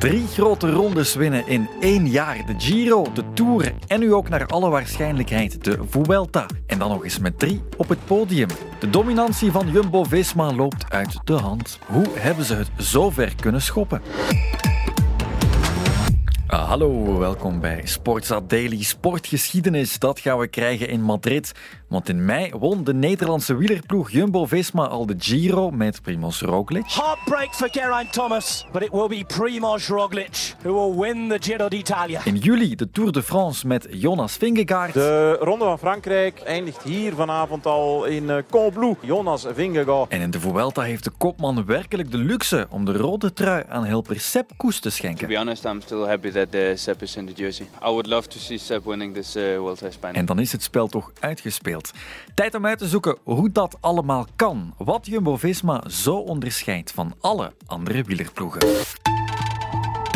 Drie grote rondes winnen in één jaar. De Giro, de Tour en nu ook naar alle waarschijnlijkheid de Vuelta. En dan nog eens met drie op het podium. De dominantie van Jumbo-Visma loopt uit de hand. Hoe hebben ze het zo ver kunnen schoppen? Ah, hallo, welkom bij Sportsa Daily Sportgeschiedenis. Dat gaan we krijgen in Madrid. Want in mei won de Nederlandse wielerploeg Jumbo-Visma al de Giro met Primoz Roglic. Heartbreak for Geraint Thomas, but it will be Primoz Roglic who will win the Giro d'Italia. In juli de Tour de France met Jonas Vingegaard. De Ronde van Frankrijk eindigt hier vanavond al in uh, Combloux. Jonas Vingegaard. En in de Vuelta heeft de kopman werkelijk de luxe om de rode trui aan helper Sepp Koes te schenken. To be honest, I'm still happy that uh, Sepp is in the jersey. I would love to see Sepp winning this uh, Vuelta Spain. En dan is het spel toch uitgespeeld. Tijd om uit te zoeken hoe dat allemaal kan. Wat Jumbo-Visma zo onderscheidt van alle andere wielerploegen.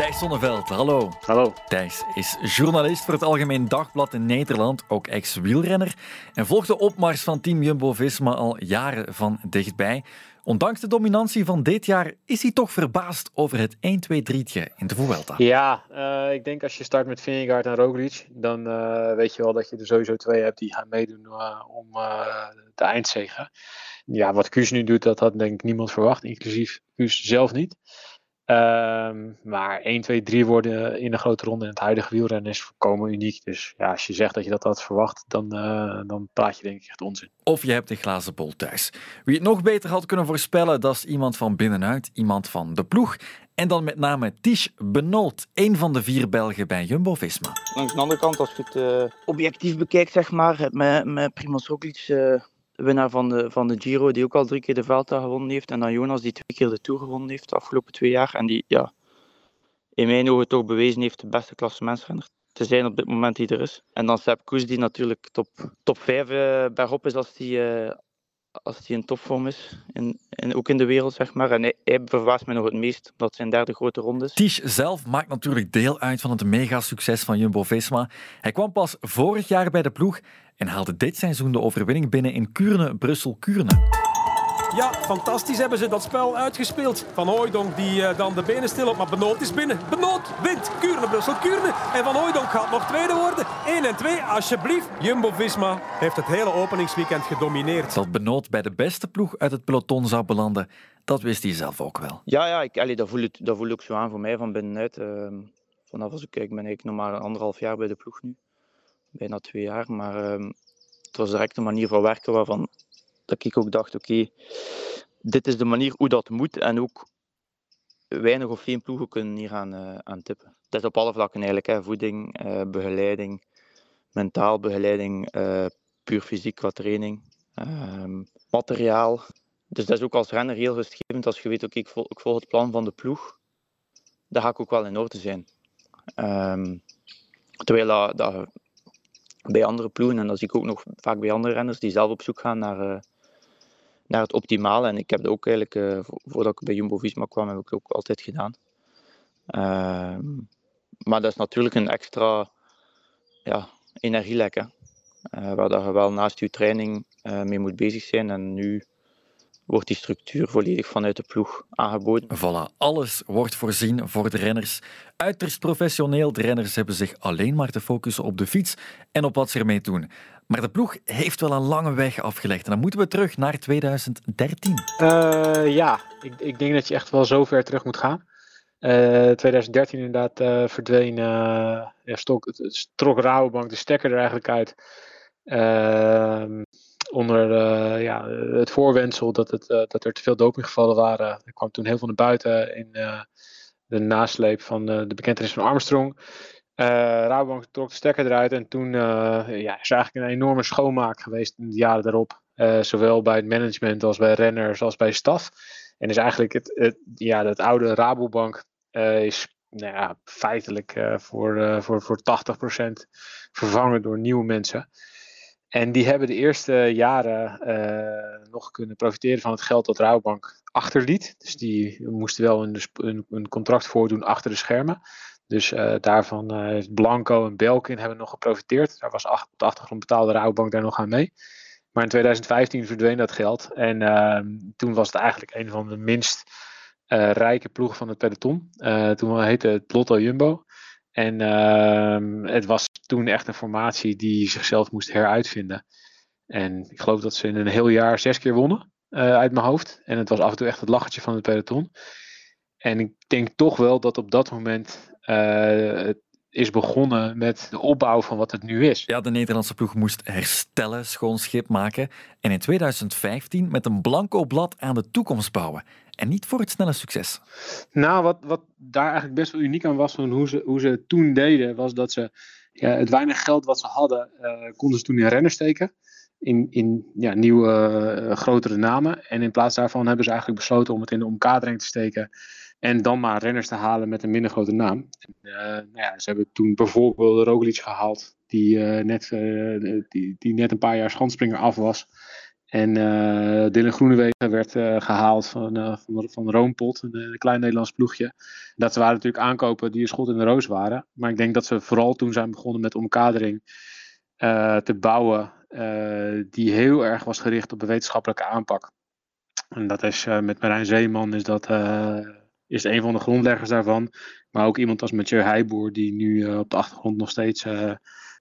Thijs Sonneveld, hallo. Hallo. Thijs is journalist voor het Algemeen Dagblad in Nederland, ook ex-wielrenner, en volgt de opmars van team Jumbo-Visma al jaren van dichtbij. Ondanks de dominantie van dit jaar is hij toch verbaasd over het 1-2-3'tje in de Vuelta. Ja, uh, ik denk als je start met Vingegaard en Roglic, dan uh, weet je wel dat je er sowieso twee hebt die gaan meedoen uh, om de eindzegen. Ja, wat Kuus nu doet, dat had denk ik niemand verwacht, inclusief Kuus zelf niet. Um, maar 1, 2, 3 worden in een grote ronde in het huidige wielrennen is volkomen uniek. Dus ja, als je zegt dat je dat had verwacht, dan, uh, dan praat je denk ik echt onzin. Of je hebt een glazen bol thuis. Wie het nog beter had kunnen voorspellen, dat is iemand van binnenuit, iemand van de ploeg. En dan met name Tish Benoot, een van de vier Belgen bij Jumbo-Visma. Langs de andere kant, als je het uh, objectief bekijkt, zeg maar, met, met Primoz Roglic... Uh winnaar van de, van de Giro, die ook al drie keer de Vuelta gewonnen heeft. En dan Jonas, die twee keer de Tour gewonnen heeft de afgelopen twee jaar. En die, ja, in mijn ogen toch bewezen heeft de beste klassementsrenner te zijn op dit moment die er is. En dan Sepp Koes, die natuurlijk top, top 5 uh, bergop is als die, uh, als die in topvorm is. In, in, ook in de wereld, zeg maar. En hij, hij verbaast mij nog het meest, omdat zijn derde grote ronde is. Tisch zelf maakt natuurlijk deel uit van het mega-succes van Jumbo-Visma. Hij kwam pas vorig jaar bij de ploeg en haalde dit seizoen de overwinning binnen in Kuurne, Brussel-Kuurne. Ja, fantastisch hebben ze dat spel uitgespeeld. Van Hooijdonk die uh, dan de benen stil op, maar Benoot is binnen. Benoot wint. Kuurne, Brussel, Kuurne. En Van Hooijdonk gaat nog tweede worden. 1 en 2, alsjeblieft. Jumbo-Visma heeft het hele openingsweekend gedomineerd. Dat Benoot bij de beste ploeg uit het peloton zou belanden, dat wist hij zelf ook wel. Ja, ja ik, allee, dat, voel ik, dat voel ik zo aan voor mij van binnenuit. Uh, vanaf als ik kijk ben ik nog maar anderhalf jaar bij de ploeg nu. Bijna twee jaar, maar uh, het was direct een manier van werken waarvan dat ik ook dacht, oké, dit is de manier hoe dat moet en ook weinig of geen ploegen kunnen hier aan, uh, aan tippen. Dat is op alle vlakken eigenlijk, hè. voeding, uh, begeleiding, mentaal begeleiding, uh, puur fysiek qua training, materiaal. Dus dat is ook als renner heel rustgevend als je weet, oké, ik, volg, het plan van de ploeg, dan ga ik ook wel in orde zijn. Um, terwijl dat bij andere ploegen, en dat zie ik ook nog vaak bij andere renners, die zelf op zoek gaan naar naar het optimale. En ik heb dat ook eigenlijk, uh, voordat ik bij Jumbo-Visma kwam, heb ik ook altijd gedaan. Uh, maar dat is natuurlijk een extra ja, energielek. Uh, waar dat je wel naast je training mee moet bezig zijn. En nu wordt die structuur volledig vanuit de ploeg aangeboden. Voilà, alles wordt voorzien voor de renners. Uiterst professioneel, de renners hebben zich alleen maar te focussen op de fiets en op wat ze ermee doen. Maar de ploeg heeft wel een lange weg afgelegd. En dan moeten we terug naar 2013. Uh, ja, ik, ik, denk dat je echt wel zo ver terug moet gaan. Uh, 2013 inderdaad uh, verdween, ja, stok, trok Rabobank de stekker er eigenlijk uit. Ehm, onder ja, het voorwendsel dat, het, dat er te veel dopinggevallen waren. Er kwam toen heel veel naar buiten in de nasleep van de bekentenis van Armstrong. Uh, Rabobank trok de stekker eruit en toen uh, ja, is er eigenlijk een enorme schoonmaak geweest in de jaren daarop. Uh, zowel bij het management als bij renners als bij staf. En is eigenlijk het, ja, het oude Rabobank is nou ja, feitelijk voor, voor, voor 80% vervangen door nieuwe mensen. En die hebben de eerste jaren nog kunnen profiteren van het geld dat Rabobank achterliet. Dus die moesten wel een, een, een contract voordoen achter de schermen. Dus uh, daarvan uh, heeft Blanco en Belkin hebben nog geprofiteerd. Daar was op de achtergrond betaalde Rabobank daar nog aan mee. Maar in 2015 verdween dat geld. En uh, toen was het eigenlijk een van de minst rijke ploeg van het peloton. toen heette het Lotto Jumbo. En ehm, het was toen echt een formatie die zichzelf moest heruitvinden. En ik geloof dat ze in een heel jaar zes keer wonnen uit mijn hoofd. En het was af en toe echt het lachertje van het peloton. En ik denk toch wel dat op dat moment het is begonnen met de opbouw van wat het nu is. Ja, de Nederlandse ploeg moest herstellen, schoon schip maken. En in 2015 met een blanco blad aan de toekomst bouwen. En niet voor het snelle succes. Nou, wat, wat daar eigenlijk best wel uniek aan was van hoe ze, hoe ze het toen deden, was dat ze ja, het weinig geld wat ze hadden, uh, konden ze toen in rennen steken. In, in ja, nieuwe, uh, grotere namen. En in plaats daarvan hebben ze eigenlijk besloten om het in de omkadering te steken en dan maar renners te halen met een minder grote naam. En, uh, nou ja, ze hebben toen bijvoorbeeld Roglic gehaald, die, uh, net, uh, die, die net een paar jaar schandspringer af was. En Dylan Groenewegen werd gehaald van, van, van Roompot, een, een, klein Nederlands ploegje. Dat waren natuurlijk aankopen die een schot in de roos waren. Maar ik denk dat ze vooral toen zijn begonnen met omkadering te bouwen, die heel erg was gericht op de wetenschappelijke aanpak. En dat is met Marijn Zeeman is dat is een van de grondleggers daarvan. Maar ook iemand als Mathieu Heijboer, die nu uh, op de achtergrond nog steeds uh,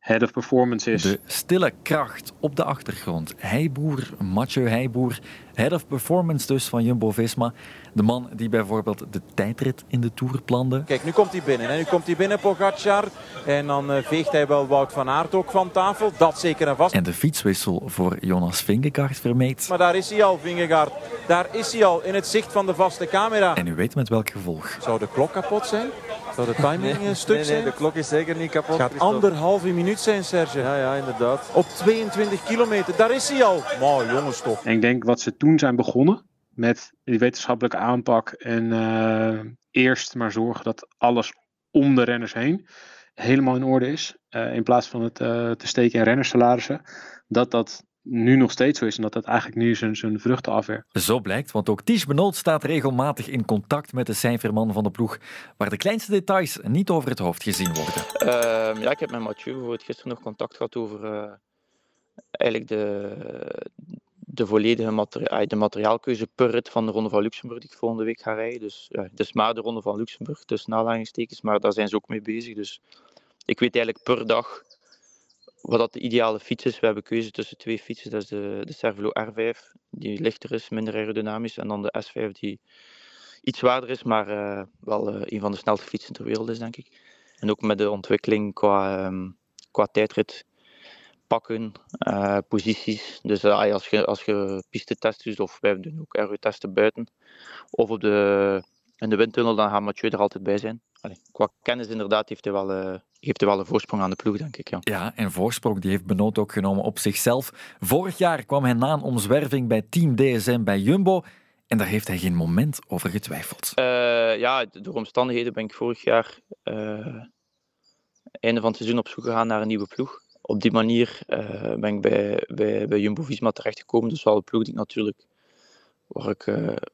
head of performance is. De stille kracht op de achtergrond. Heijboer, Mathieu Heijboer, head of performance dus van Jumbo-Visma. De man die bijvoorbeeld de tijdrit in de Tour plande. Kijk, nu komt hij binnen. En nu komt hij binnen, Pogacar. En dan uh, veegt hij wel Wout van Aert ook van tafel. Dat zeker en vast. En de fietswissel voor Jonas Vingegaard vermeed. Maar daar is hij al, Vingegaard. Daar is hij al, in het zicht van de vaste camera. En u weet met welk gevolg. Zou de klok kapot zijn? Zou de timing nee, een stuk nee, zijn? Nee, de klok is zeker niet kapot. Het gaat anderhalve minuut zijn, Serge. Ja, ja, inderdaad. Op 22 kilometer, daar is hij al. Mooi, jongens toch. En ik denk wat ze toen zijn begonnen met die wetenschappelijke aanpak en uh, eerst maar zorgen dat alles om de renners heen helemaal in orde is. Uh, in plaats van het uh, te steken in rennerssalarissen. Dat dat nu nog steeds zo is en dat dat eigenlijk nu zijn, zijn vruchten afwerkt. Zo blijkt, want ook Ties Benoot staat regelmatig in contact met de cijferman van de ploeg, waar de kleinste details niet over het hoofd gezien worden. Uh, ja, ik heb met Mathieu bijvoorbeeld gisteren nog contact gehad over uh, eigenlijk de, de volledige materia de materiaalkeuze per rit van de Ronde van Luxemburg die ik volgende week ga rijden. Dus ja, het is maar de Ronde van Luxemburg, tussen aanhalingstekens, maar daar zijn ze ook mee bezig. Dus ik weet eigenlijk per dag wat dat de ideale fiets is. We hebben keuze tussen twee fietsen. Dat is de, de Cervelo R5, die lichter is, minder aerodynamisch. En dan de S5, die iets zwaarder is, maar uh, wel uh, een van de snelste fietsen ter wereld is, denk ik. En ook met de ontwikkeling qua, um, qua tijdrit pakken, uh, posities. Dus als je, als je pistetest doet, of wij doen ook aerotesten buiten, of op de, in de windtunnel, dan gaat Mathieu er altijd bij zijn. Allee, qua kennis inderdaad heeft hij wel heeft hij wel een voorsprong aan de ploeg, denk ik. Ja, ja en voorsprong die heeft Benoot ook genomen op zichzelf. Vorig jaar kwam hij na een omzwerving bij Team DSM bij Jumbo. En daar heeft hij geen moment over getwijfeld. Uh, ja, door omstandigheden ben ik vorig jaar uh, einde van het seizoen op zoek gegaan naar een nieuwe ploeg. Op die manier uh, ben ik bij, bij, bij Jumbo-Visma terechtgekomen. Dus wel een ploeg die ik natuurlijk, waar ik,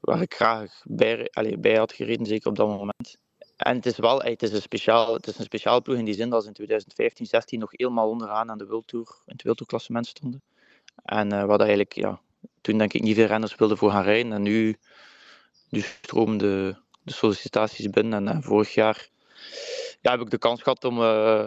waar ik graag bij, allez, bij had gereden, zeker op dat moment. En het is wel het is een, speciaal, het is een speciaal ploeg in die zin dat ze in 2015, 16 nog helemaal onderaan aan de World Tour, in het World Tour klassement stonden. En uh, wat eigenlijk, ja, toen denk ik niet veel renners wilden voor gaan rijden. En nu, nu stromen de, de sollicitaties binnen. En uh, vorig jaar ja, heb ik de kans gehad om. Uh,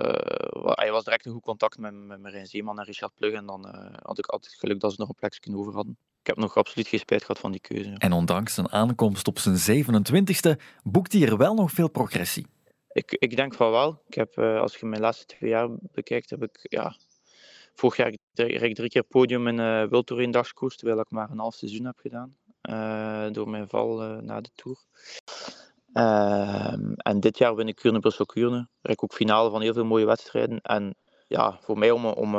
hij was direct een goed contact met, met Marijn Zeeman en Richard Plug. En dan had ik altijd geluk dat ze nog een plekje over hadden ik heb nog absoluut geen spijt gehad van die keuze. En ondanks zijn aankomst op zijn 27e boekt hij er wel nog veel progressie. Ik, ik denk van wel. Ik heb, uh, als je mijn laatste twee jaar bekijkt, heb ik ja, vorig jaar drie, drie keer podium in uh, World Tour dagskoers, terwijl ik maar een half seizoen heb gedaan. Uh, door mijn val na de Tour. Ehm, en dit jaar win ik Kuurne Brussel Kuurne. Rijd ik ook finale van heel veel mooie wedstrijden. En ja, voor mij om, om,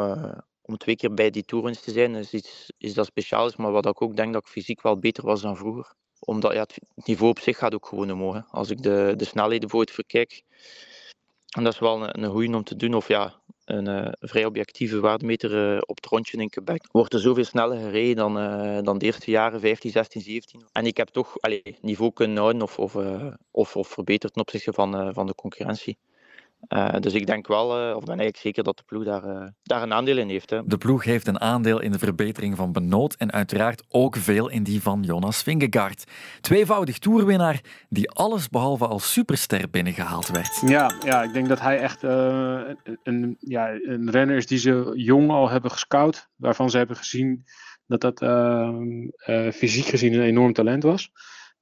om twee keer bij die toerens te zijn, is iets is dat speciaals. Maar wat ik ook denk dat ik fysiek wel beter was dan vroeger. Omdat ja, het niveau op zich gaat ook gewoon omhoog. Als ik de, de snelheden voor het verkijk. En dat is wel een, een goeie om te doen. Of ja, een uh, vrij objectieve waardemeter uh, op het rondje in Quebec. Wordt er zoveel sneller gereden dan, uh, dan de eerste jaren, 15, 16, 17. En ik heb toch allee, niveau kunnen houden of, of, of, of verbeterd ten opzichte van, van de concurrentie. Uh, dus ik denk wel, uh, of ben eigenlijk zeker dat de ploeg daar, uh, daar een aandeel in heeft. Hè. De ploeg heeft een aandeel in de verbetering van Benoot en uiteraard ook veel in die van Jonas Vingegaard. Tweevoudig toerwinnaar die alles behalve als superster binnengehaald werd. Ja, ja ik denk dat hij echt een, een, ja, een renner is die ze jong al hebben gescout. Waarvan ze hebben gezien dat dat fysiek gezien een enorm talent was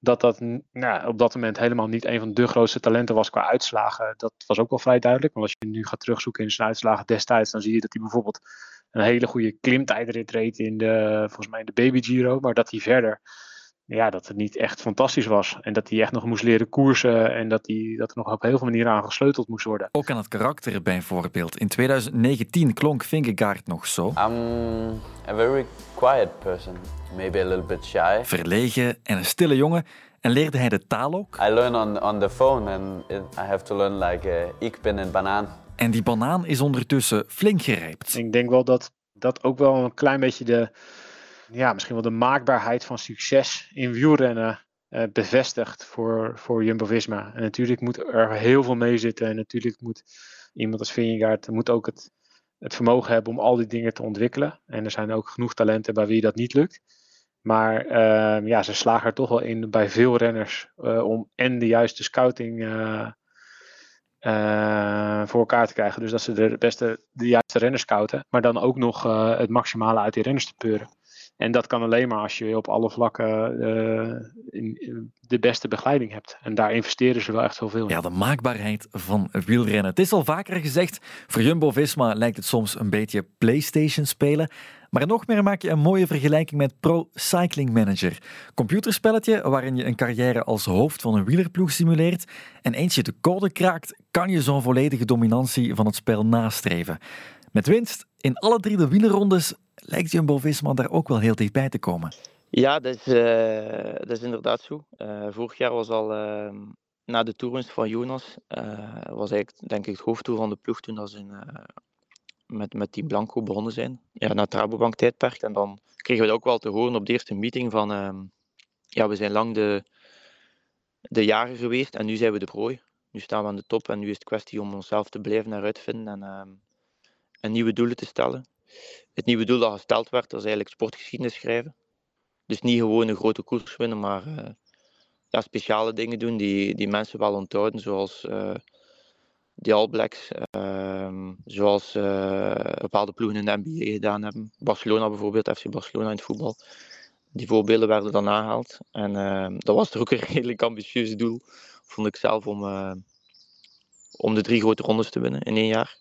dat dat nou, op dat moment helemaal niet een van de grootste talenten was qua uitslagen. Dat was ook wel vrij duidelijk. Want als je nu gaat terugzoeken in zijn uitslagen destijds, dan zie je dat hij bijvoorbeeld een hele goede klimtijdrit reed in de, volgens mij in de Baby Giro. Maar dat hij verder, ja, dat het niet echt fantastisch was. En dat hij echt nog moest leren koersen en dat, hij, dat er nog op heel veel manieren aan gesleuteld moest worden. Ook aan het karakter bijvoorbeeld. In 2019 klonk Vingegaard nog zo. I'm a very quiet person maybe a little bit shy. Verlegen en een stille jongen. En leerde hij de taal ook? I learn on, on the phone and I have to learn like uh, ik ben een banaan. En die banaan is ondertussen flink gerijpt. Ik denk wel dat dat ook wel een klein beetje de, ja, misschien wel de maakbaarheid van succes in wielrennen uh, bevestigt voor, voor Jumbo-Visma. En natuurlijk moet er heel veel mee zitten. En natuurlijk moet iemand als Vingegaard moet ook het, het vermogen hebben om al die dingen te ontwikkelen. En er zijn ook genoeg talenten bij wie dat niet lukt. Maar uh, ja, ze slagen er toch wel in bij veel renners uh, om en de juiste scouting uh, voor elkaar te krijgen. Dus dat ze de beste, de juiste renners scouten, maar dan ook nog het maximale uit die renners te peuren. En dat kan alleen maar als je op alle vlakken in, de beste begeleiding hebt. En daar investeren ze wel echt zoveel in. Ja, de maakbaarheid van wielrennen. Het is al vaker gezegd, voor Jumbo-Visma lijkt het soms een beetje PlayStation spelen. Maar nog meer maak je een mooie vergelijking met Pro Cycling Manager. Computerspelletje waarin je een carrière als hoofd van een wielerploeg simuleert en eens je de code kraakt, kan je zo'n volledige dominantie van het spel nastreven. Met winst in alle drie de wielerrondes lijkt Jumbo-Visma daar ook wel heel dichtbij te komen. Ja, dat is, uh, dat is inderdaad zo. Uh, vorig jaar was al uh, na de toerwinst van Jonas, was eigenlijk denk ik het hoofdtoer van de ploeg toen dat ze met, met die Blanco begonnen zijn. Ja, na het Rabobank tijdperk. En dan kregen we dat ook wel te horen op de eerste meeting van ehm, ja, we zijn lang de, de jager geweest en nu zijn we de prooi. Nu staan we aan de top en nu is het kwestie om onszelf te blijven heruitvinden en, um, en nieuwe doelen te stellen. Het nieuwe doel dat gesteld werd, was eigenlijk sportgeschiedenis schrijven. Dus niet gewoon een grote koers winnen, maar uh, ja, speciale dingen doen die, die mensen wel onthouden, zoals uh, die All Blacks, uh, zoals uh, bepaalde ploegen in de NBA gedaan hebben. Barcelona bijvoorbeeld, FC Barcelona in het voetbal. Die voorbeelden werden dan aangehaald. En uh, dat was toch ook een redelijk ambitieus doel, vond ik zelf, om, om de drie grote rondes te winnen in één jaar.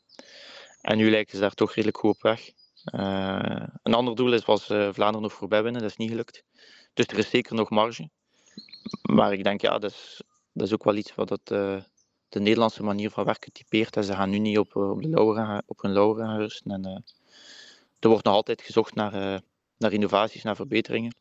En nu lijken ze daar toch redelijk goed op weg. Een ander doel is, was Vlaanderen nog voorbij winnen, dat is niet gelukt. Dus er is zeker nog marge. Maar ik denk, ja, dat is, dat is ook wel iets wat het de Nederlandse manier van werken typeert. Ze gaan nu niet op, eh, op, de lauren, op hun lauren rusten. En, er wordt nog altijd gezocht naar, naar innovaties, naar verbeteringen.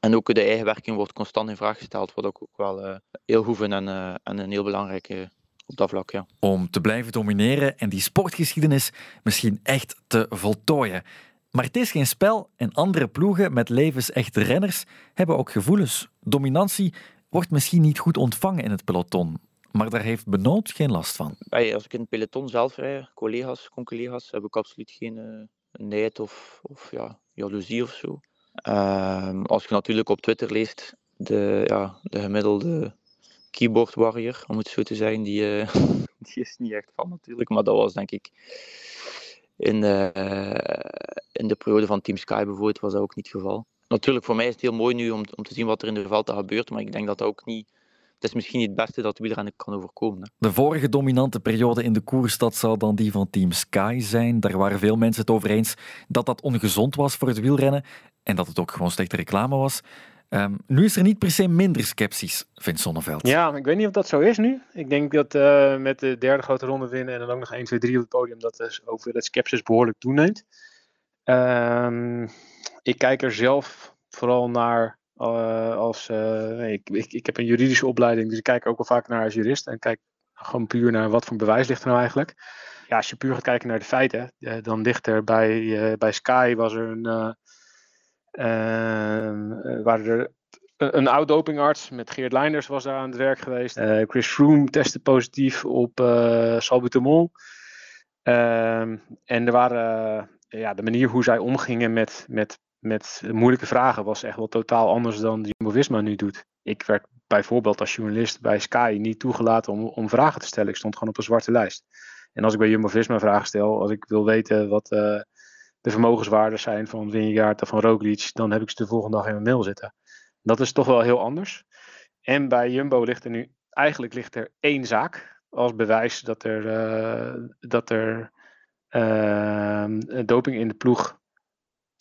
En ook de eigen werking wordt constant in vraag gesteld, wat ook, wel heel goed en, en een heel belangrijke op dat vlak. Ja. Om te blijven domineren en die sportgeschiedenis misschien echt te voltooien. Maar het is geen spel en andere ploegen met levensechte renners hebben ook gevoelens. Dominantie wordt misschien niet goed ontvangen in het peloton. Maar daar heeft Benoot geen last van. Als ik in het peloton zelf rijd, collega's, con-collega's, heb ik absoluut geen uh, nijd of, of ja, jaloezie of zo. Uh, als je natuurlijk op Twitter leest, de, ja, de gemiddelde keyboard warrior, om het zo te zeggen, die, uh, die is niet echt van natuurlijk. Maar dat was denk ik in de, in de periode van Team Sky bijvoorbeeld, was dat ook niet het geval. Natuurlijk, voor mij is het heel mooi nu om, om te zien wat er in de veld gebeurt, maar ik denk dat dat ook niet het is misschien niet het beste dat wielrennen kan overkomen. Hè. De vorige dominante periode in de koers, dat zou dan die van Team Sky zijn. Daar waren veel mensen het over eens dat dat ongezond was voor het wielrennen en dat het ook gewoon slechte reclame was. Um, nu is er niet per se minder sceptisch, vindt Zonneveld. Ja, ik weet niet of dat zo is nu. Ik denk dat uh, met de derde grote ronde winnen en dan ook nog 1, 2, 3 op het podium, dat de hoeveelheid sceptisch behoorlijk toeneemt. Um, ik kijk er zelf vooral naar uh, als, uh, ik, ik, ik, heb een juridische opleiding, dus ik kijk ook wel vaak naar als jurist. En kijk gewoon puur naar wat voor bewijs ligt er nou eigenlijk. Ja, als je puur gaat kijken naar de feiten, dan ligt er bij, bij Sky was er een, waren er een, een oud dopingarts met Geert Leinders was daar aan het werk geweest. Chris Froome testte positief op uh, Salbutamol. Ehm, en er waren, ja, de manier hoe zij omgingen met, met, met moeilijke vragen was echt wel totaal anders dan Jumbo-Visma nu doet. Ik werd bijvoorbeeld als journalist bij Sky niet toegelaten om, om vragen te stellen. Ik stond gewoon op een zwarte lijst. En als ik bij Jumbo-Visma vragen stel, als ik wil weten wat uh, de vermogenswaarden zijn van Vingegaard of van Roglic, dan heb ik ze de volgende dag in mijn mail zitten. Dat is toch wel heel anders. En bij Jumbo ligt er nu, eigenlijk ligt er één zaak als bewijs dat er, uh, dat er uh, doping in de ploeg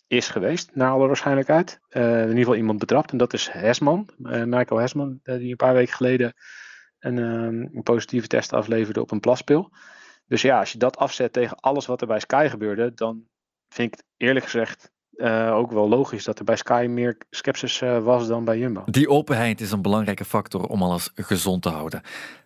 is geweest, naar alle waarschijnlijkheid. Uh, in ieder geval iemand betrapt en dat is Hesman, Michael Hesman, die een paar weken geleden een, een positieve test afleverde op een plaspil. Dus ja, als je dat afzet tegen alles wat er bij Sky gebeurde, dan vind ik eerlijk gezegd uh, ook wel logisch dat er bij Sky meer sceptisch uh, was dan bij Jumbo. Die openheid is een belangrijke factor om alles gezond te houden.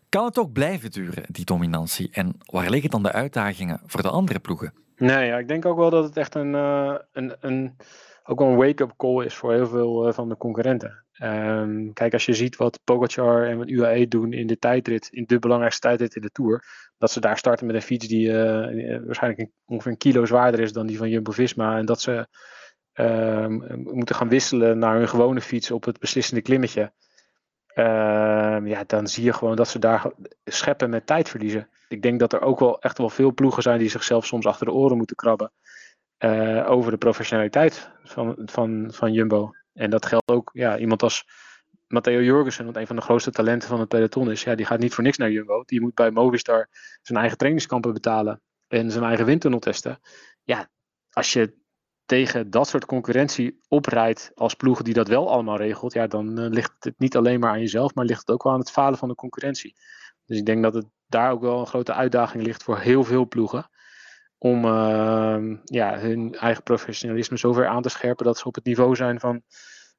Kan het ook blijven duren, die dominantie? En waar liggen dan de uitdagingen voor de andere ploegen? Nee, ja, ik denk ook wel dat het echt een, uh, een, een, ook wel een wake-up call is voor heel veel van de concurrenten. Um, kijk, als je ziet wat Pogacar en wat UAE doen in de tijdrit, in de belangrijkste tijdrit in de Tour, dat ze daar starten met een fiets die uh, waarschijnlijk een, ongeveer een kilo zwaarder is dan die van Jumbo-Visma en dat ze um, moeten gaan wisselen naar hun gewone fiets op het beslissende klimmetje. Um, ja, dan zie je gewoon dat ze daar scheppen met tijd verliezen. Ik denk dat er ook wel echt wel veel ploegen zijn die zichzelf soms achter de oren moeten krabben. Uh, over de professionaliteit van, van, van Jumbo. En dat geldt ook, ja, iemand als Matteo Jorgensen, wat een van de grootste talenten van het peloton is. Ja, die gaat niet voor niks naar Jumbo. Die moet bij Movistar zijn eigen trainingskampen betalen en zijn eigen windtunnel testen. Ja, als je tegen dat soort concurrentie oprijdt als ploeg die dat wel allemaal regelt, ja, dan uh, ligt het niet alleen maar aan jezelf, maar ligt het ook wel aan het falen van de concurrentie. Dus ik denk dat het daar ook wel een grote uitdaging ligt voor heel veel ploegen. Om uh, ja, hun eigen professionalisme zover aan te scherpen dat ze op het niveau zijn van,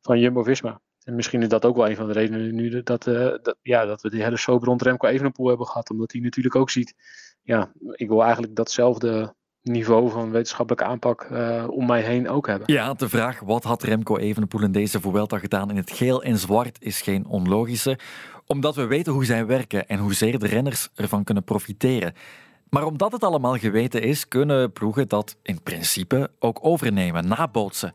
van Jumbo-Visma. En misschien is dat ook wel een van de redenen nu dat, uh, dat, ja, dat we die hele soap rond Remco Evenepoel hebben gehad. Omdat hij natuurlijk ook ziet, ja, ik wil eigenlijk datzelfde niveau van wetenschappelijke aanpak uh, om mij heen ook hebben. Ja, de vraag wat had Remco Evenepoel in deze Vuelta gedaan in het geel en zwart is geen onlogische, omdat we weten hoe zij werken en hoezeer de renners ervan kunnen profiteren. Maar omdat het allemaal geweten is, kunnen ploegen dat in principe ook overnemen, nabootsen.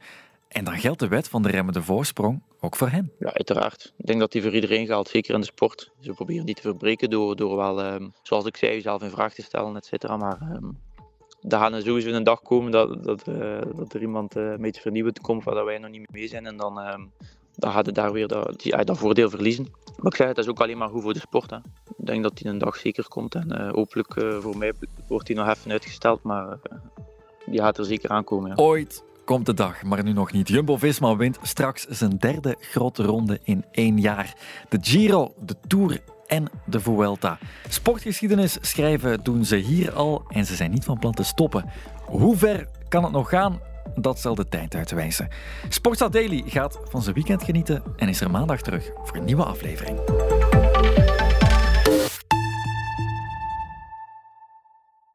En dan geldt de wet van de remmende voorsprong ook voor hen. Ja, uiteraard. Ik denk dat die voor iedereen geldt, zeker in de sport. Ze proberen die te verbreken door, door wel, um, zoals ik zei, jezelf in vraag te stellen, et cetera. Maar um, er gaat sowieso een dag komen dat, dat, uh, dat er iemand uh, een beetje vernieuwend komt waar wij nog niet mee zijn. En dan, um, dan gaat het daar weer dat, die, dat voordeel verliezen. Maar ik zeg, het is ook alleen maar goed voor de sport. Hè. Ik denk dat die een dag zeker komt. En uh, hopelijk voor mij wordt die nog even uitgesteld. Maar die gaat er zeker aankomen. Ooit komt de dag, maar nu nog niet. Jumbo-Visma wint straks zijn derde grote ronde in één jaar. De Giro, de Tour en de Vuelta. Sportgeschiedenis schrijven doen ze hier al en ze zijn niet van plan te stoppen. Hoe ver kan het nog gaan? Dat zal de tijd uitwijzen. Sportsa Daily gaat van zijn weekend genieten en is er maandag terug voor een nieuwe aflevering.